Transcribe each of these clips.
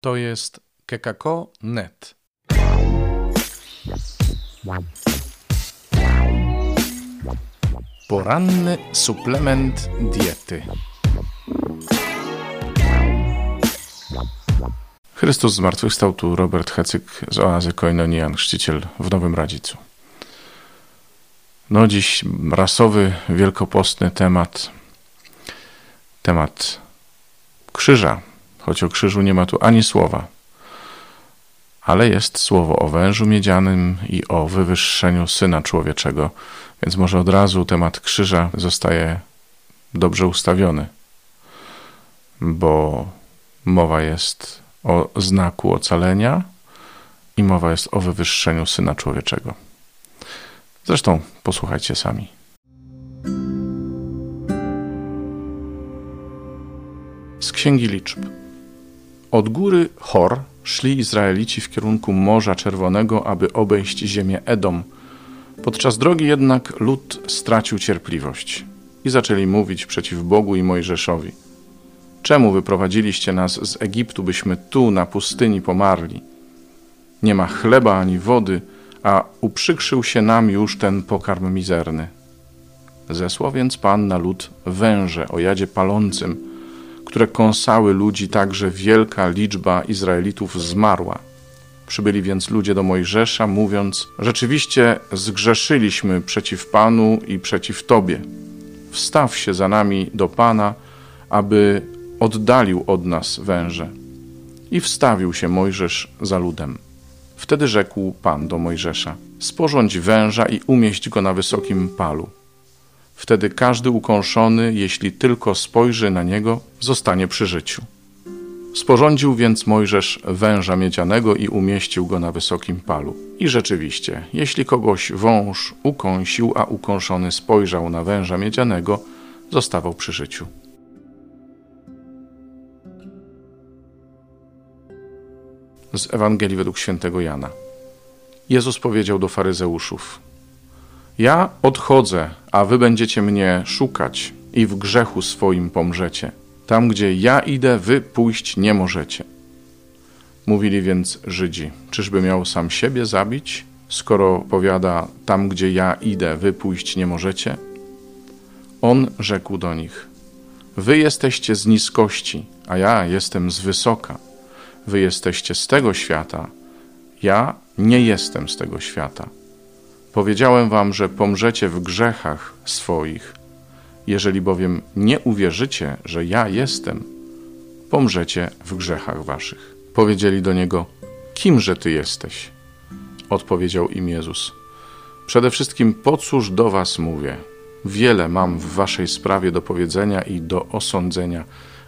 To jest kekako.net. Poranny suplement diety. Chrystus zmartwychwstał tu Robert Hecyk z oazy Koinonian, chrzciciel w Nowym Radzicu. No dziś rasowy, wielkopostny temat, temat krzyża, choć o krzyżu nie ma tu ani słowa. Ale jest słowo o wężu miedzianym i o wywyższeniu Syna Człowieczego, więc może od razu temat krzyża zostaje dobrze ustawiony, bo mowa jest o znaku ocalenia i mowa jest o wywyższeniu Syna Człowieczego. Zresztą posłuchajcie sami. Z Księgi Liczb. Od góry Hor szli Izraelici w kierunku Morza Czerwonego, aby obejść ziemię Edom. Podczas drogi jednak lud stracił cierpliwość i zaczęli mówić przeciw Bogu i Mojżeszowi. Czemu wyprowadziliście nas z Egiptu, byśmy tu na pustyni pomarli? Nie ma chleba ani wody, a uprzykrzył się nam już ten pokarm mizerny. Zesłał więc Pan na lud węże o jadzie palącym – które kąsały ludzi, tak że wielka liczba Izraelitów zmarła. Przybyli więc ludzie do Mojżesza, mówiąc: Rzeczywiście zgrzeszyliśmy przeciw Panu i przeciw Tobie. Wstaw się za nami do Pana, aby oddalił od nas węże. I wstawił się Mojżesz za ludem. Wtedy rzekł Pan do Mojżesza: Sporządź węża i umieść go na wysokim palu. Wtedy każdy ukąszony, jeśli tylko spojrzy na niego, zostanie przy życiu. Sporządził więc Mojżesz węża miedzianego i umieścił go na wysokim palu. I rzeczywiście, jeśli kogoś wąż ukąsił, a ukąszony spojrzał na węża miedzianego, zostawał przy życiu. Z Ewangelii według świętego Jana. Jezus powiedział do faryzeuszów: ja odchodzę, a wy będziecie mnie szukać i w grzechu swoim pomrzecie. Tam, gdzie ja idę, wy pójść nie możecie. Mówili więc Żydzi: Czyżby miał sam siebie zabić, skoro powiada: Tam, gdzie ja idę, wy pójść nie możecie? On rzekł do nich: Wy jesteście z niskości, a ja jestem z wysoka. Wy jesteście z tego świata, ja nie jestem z tego świata. Powiedziałem wam, że pomrzecie w grzechach swoich. Jeżeli bowiem nie uwierzycie, że ja jestem, pomrzecie w grzechach waszych. Powiedzieli do niego: Kimże ty jesteś? Odpowiedział im Jezus: Przede wszystkim po cóż do was mówię? Wiele mam w waszej sprawie do powiedzenia i do osądzenia,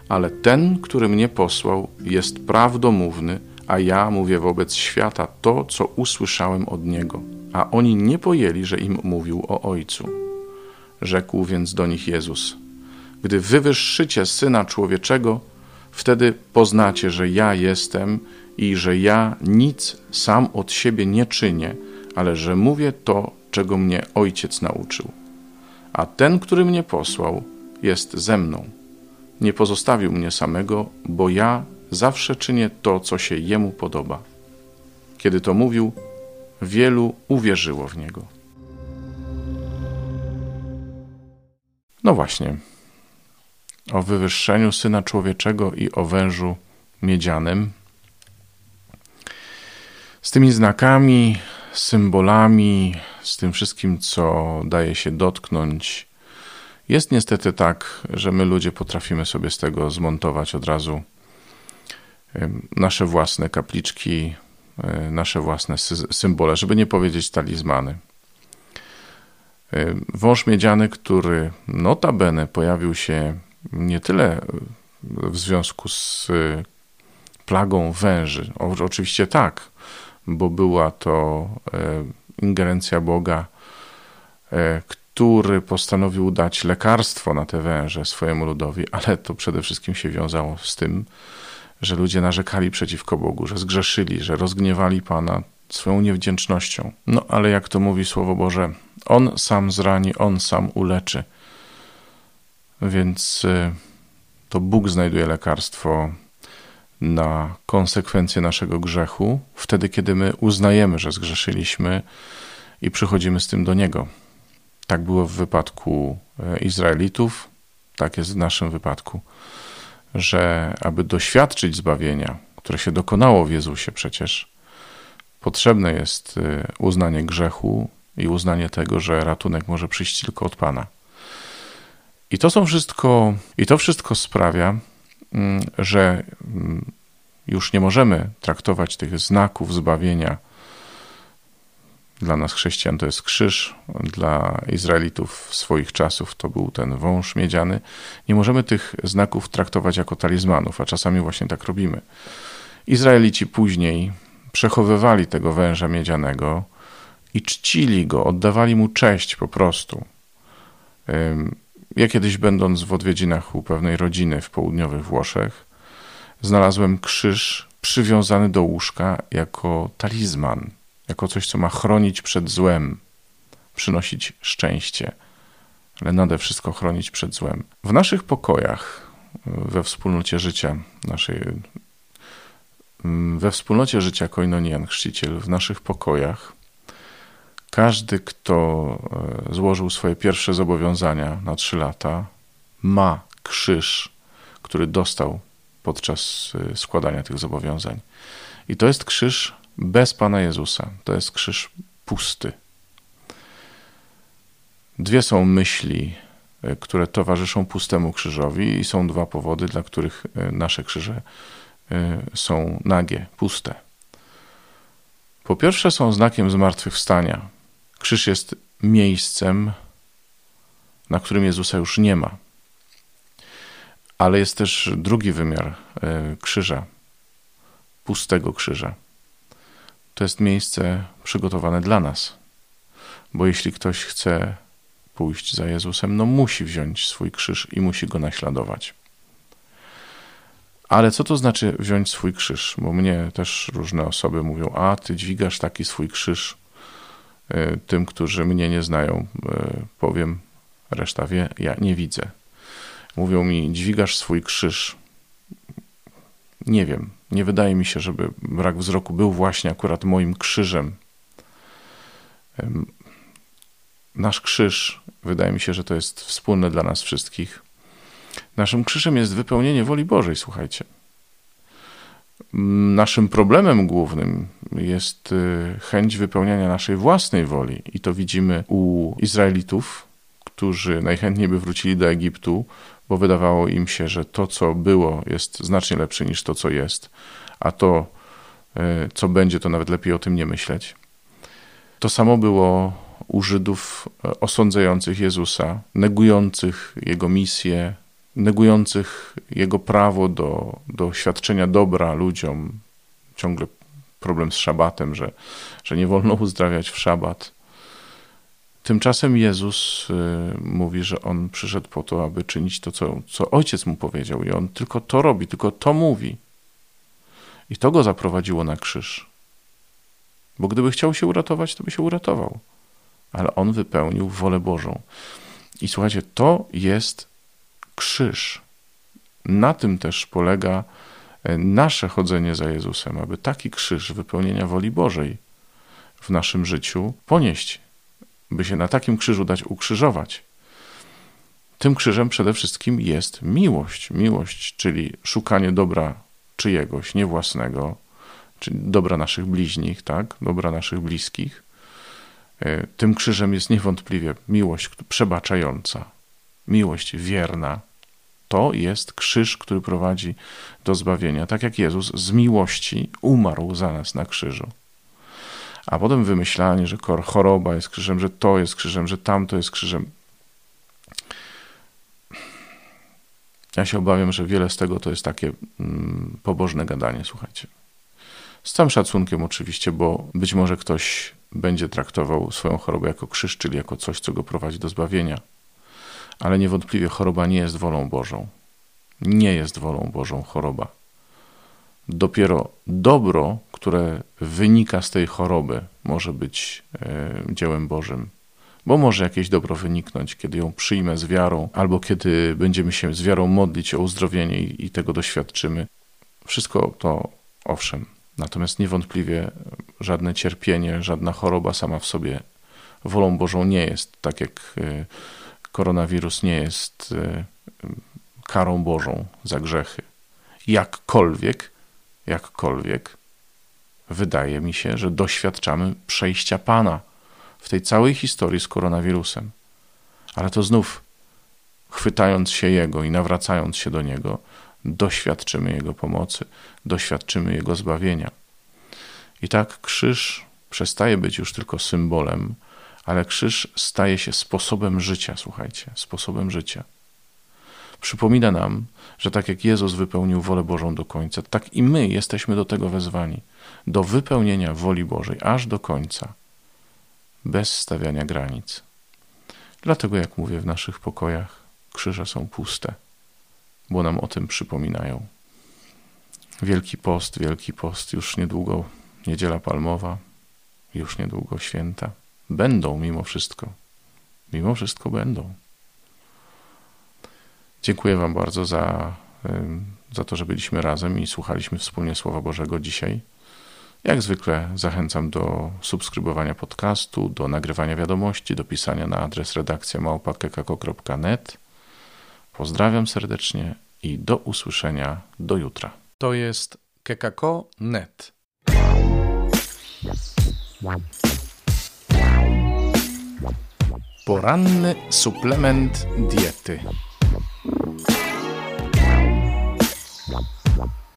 ale ten, który mnie posłał, jest prawdomówny, a ja mówię wobec świata to, co usłyszałem od niego a oni nie pojęli, że im mówił o Ojcu. Rzekł więc do nich Jezus: Gdy wywyższycie syna człowieczego, wtedy poznacie, że ja jestem i że ja nic sam od siebie nie czynię, ale że mówię to, czego mnie ojciec nauczył. A ten, który mnie posłał, jest ze mną. Nie pozostawił mnie samego, bo ja zawsze czynię to, co się jemu podoba. Kiedy to mówił, wielu uwierzyło w niego. No właśnie, o wywyższeniu Syna Człowieczego i o wężu miedzianym. Z tymi znakami, symbolami, z tym wszystkim, co daje się dotknąć, jest niestety tak, że my ludzie potrafimy sobie z tego zmontować od razu nasze własne kapliczki, nasze własne symbole, żeby nie powiedzieć talizmany. E, wąż miedziany, który notabene pojawił się nie tyle w związku z e, plagą węży, oczywiście tak, bo była to ingerencja Boga, który postanowił dać lekarstwo na te węże swojemu ludowi, ale to przede wszystkim się wiązało z tym, że ludzie narzekali przeciwko Bogu, że zgrzeszyli, że rozgniewali Pana swoją niewdzięcznością. No ale jak to mówi Słowo Boże, On sam zrani, On sam uleczy. Więc y, to Bóg znajduje lekarstwo na konsekwencje naszego grzechu, wtedy kiedy my uznajemy, że zgrzeszyliśmy i przychodzimy z tym do Niego. Tak było w wypadku e, Izraelitów, tak jest w naszym wypadku, że aby doświadczyć zbawienia, które się dokonało w Jezusie przecież, potrzebne jest e, uznanie grzechu i uznanie tego, że ratunek może przyjść tylko od Pana. I to są wszystko, i to wszystko sprawia, mm, że mm, już nie możemy traktować tych znaków zbawienia. Dla nas chrześcijan to jest krzyż, dla Izraelitów swoich czasów to był ten wąż miedziany. Nie możemy tych znaków traktować jako talizmanów, a czasami właśnie tak robimy. Izraelici później przechowywali tego węża miedzianego i czcili go, oddawali mu cześć po prostu. Ja kiedyś, będąc w odwiedzinach u pewnej rodziny w południowych Włoszech, znalazłem krzyż przywiązany do łóżka jako talizman, jako coś, co ma chronić przed złem, przynosić szczęście, ale nade wszystko chronić przed złem. W naszych pokojach, we wspólnocie życia naszej, we wspólnocie życia Koinonian Chrzciciel, w naszych pokojach, każdy, kto e, złożył swoje pierwsze zobowiązania na trzy lata, ma krzyż, który dostał podczas e, składania tych zobowiązań. I to jest krzyż bez Pana Jezusa. To jest krzyż pusty. Dwie są myśli, e, które towarzyszą pustemu krzyżowi, i są dwa powody, dla których nasze krzyże są nagie, puste. Po pierwsze, są znakiem zmartwychwstania. Krzyż jest miejscem, na którym Jezusa już nie ma. Ale jest też drugi wymiar e, krzyża, pustego krzyża. To jest miejsce przygotowane dla nas. Bo jeśli ktoś chce pójść za Jezusem, no musi wziąć swój krzyż i musi go naśladować. Ale co to znaczy wziąć swój krzyż? Bo mnie też różne osoby mówią: A ty dźwigasz taki swój krzyż. E, tym, którzy mnie nie znają, e, powiem, reszta wie, ja nie widzę. Mówią mi, dźwigasz swój krzyż. Nie wiem, nie wydaje mi się, żeby brak wzroku był właśnie akurat moim krzyżem. Nasz krzyż, wydaje mi się, że to jest wspólne dla nas wszystkich. Naszym krzyżem jest wypełnienie woli Bożej, słuchajcie. Naszym problemem głównym jest y, chęć wypełniania naszej własnej woli, i to widzimy u Izraelitów, którzy najchętniej by wrócili do Egiptu, bo wydawało im się, że to, co było, jest znacznie lepsze niż to, co jest, a to, y, co będzie, to nawet lepiej o tym nie myśleć. To samo było u Żydów y, osądzających Jezusa, negujących jego misję, negujących jego prawo do, do świadczenia dobra ludziom. Ciągle problem z szabatem, że, że nie wolno uzdrawiać w szabat. Tymczasem Jezus y, mówi, że on przyszedł po to, aby czynić to, co, co ojciec mu powiedział, i on tylko to robi, tylko to mówi. I to go zaprowadziło na krzyż. Bo gdyby chciał się uratować, to by się uratował. Ale on wypełnił wolę Bożą. I słuchajcie, to jest krzyż. Na tym też polega e, nasze chodzenie za Jezusem, aby taki krzyż wypełnienia woli Bożej w naszym życiu ponieść, by się na takim krzyżu dać ukrzyżować. Tym krzyżem przede wszystkim jest miłość. Miłość, czyli szukanie dobra czyjegoś, nie własnego, czyli dobra naszych bliźnich, tak? dobra naszych bliskich. E, tym krzyżem jest niewątpliwie miłość przebaczająca, miłość wierna, to jest krzyż, który prowadzi do zbawienia, tak jak Jezus z miłości umarł za nas na krzyżu. A potem wymyślanie, że choroba jest krzyżem, że to jest krzyżem, że tamto jest krzyżem. Ja się obawiam, że wiele z tego to jest takie mm, pobożne gadanie, słuchajcie. Z całym szacunkiem oczywiście, bo być może ktoś będzie traktował swoją chorobę jako krzyż, czyli jako coś, co go prowadzi do zbawienia ale niewątpliwie choroba nie jest wolą Bożą. Nie jest wolą Bożą choroba. Dopiero dobro, które wynika z tej choroby, może być e, dziełem Bożym. Bo może jakieś dobro wyniknąć, kiedy ją przyjmę z wiarą, albo kiedy będziemy się z wiarą modlić o uzdrowienie i, tego doświadczymy. Wszystko to owszem, natomiast niewątpliwie żadne cierpienie, żadna choroba sama w sobie wolą Bożą nie jest, tak jak y, koronawirus nie jest y, karą Bożą za grzechy. Jakkolwiek, jakkolwiek, wydaje mi się, że doświadczamy przejścia Pana w tej całej historii z koronawirusem. Ale to znów, chwytając się Jego i nawracając się do Niego, doświadczymy Jego pomocy, doświadczymy Jego zbawienia. I tak krzyż przestaje być już tylko symbolem, ale krzyż staje się sposobem życia, słuchajcie, sposobem życia. Przypomina nam, że tak jak Jezus wypełnił wolę Bożą do końca, tak i my jesteśmy do tego wezwani, do wypełnienia woli Bożej aż do końca, bez stawiania granic. Dlatego, jak mówię, w naszych pokojach krzyże są puste, bo nam o tym przypominają. Wielki post, wielki post, już niedługo niedziela palmowa, już niedługo święta. Będą mimo wszystko. Mimo wszystko będą. Dziękuję Wam bardzo za, za to, że byliśmy razem i słuchaliśmy wspólnie Słowa Bożego dzisiaj. Jak zwykle zachęcam do subskrybowania podcastu, do nagrywania wiadomości, do pisania na adres redakcja małpa.kekako.net. Pozdrawiam serdecznie i do usłyszenia do jutra. To jest kekako.net. Poranny suplement diety.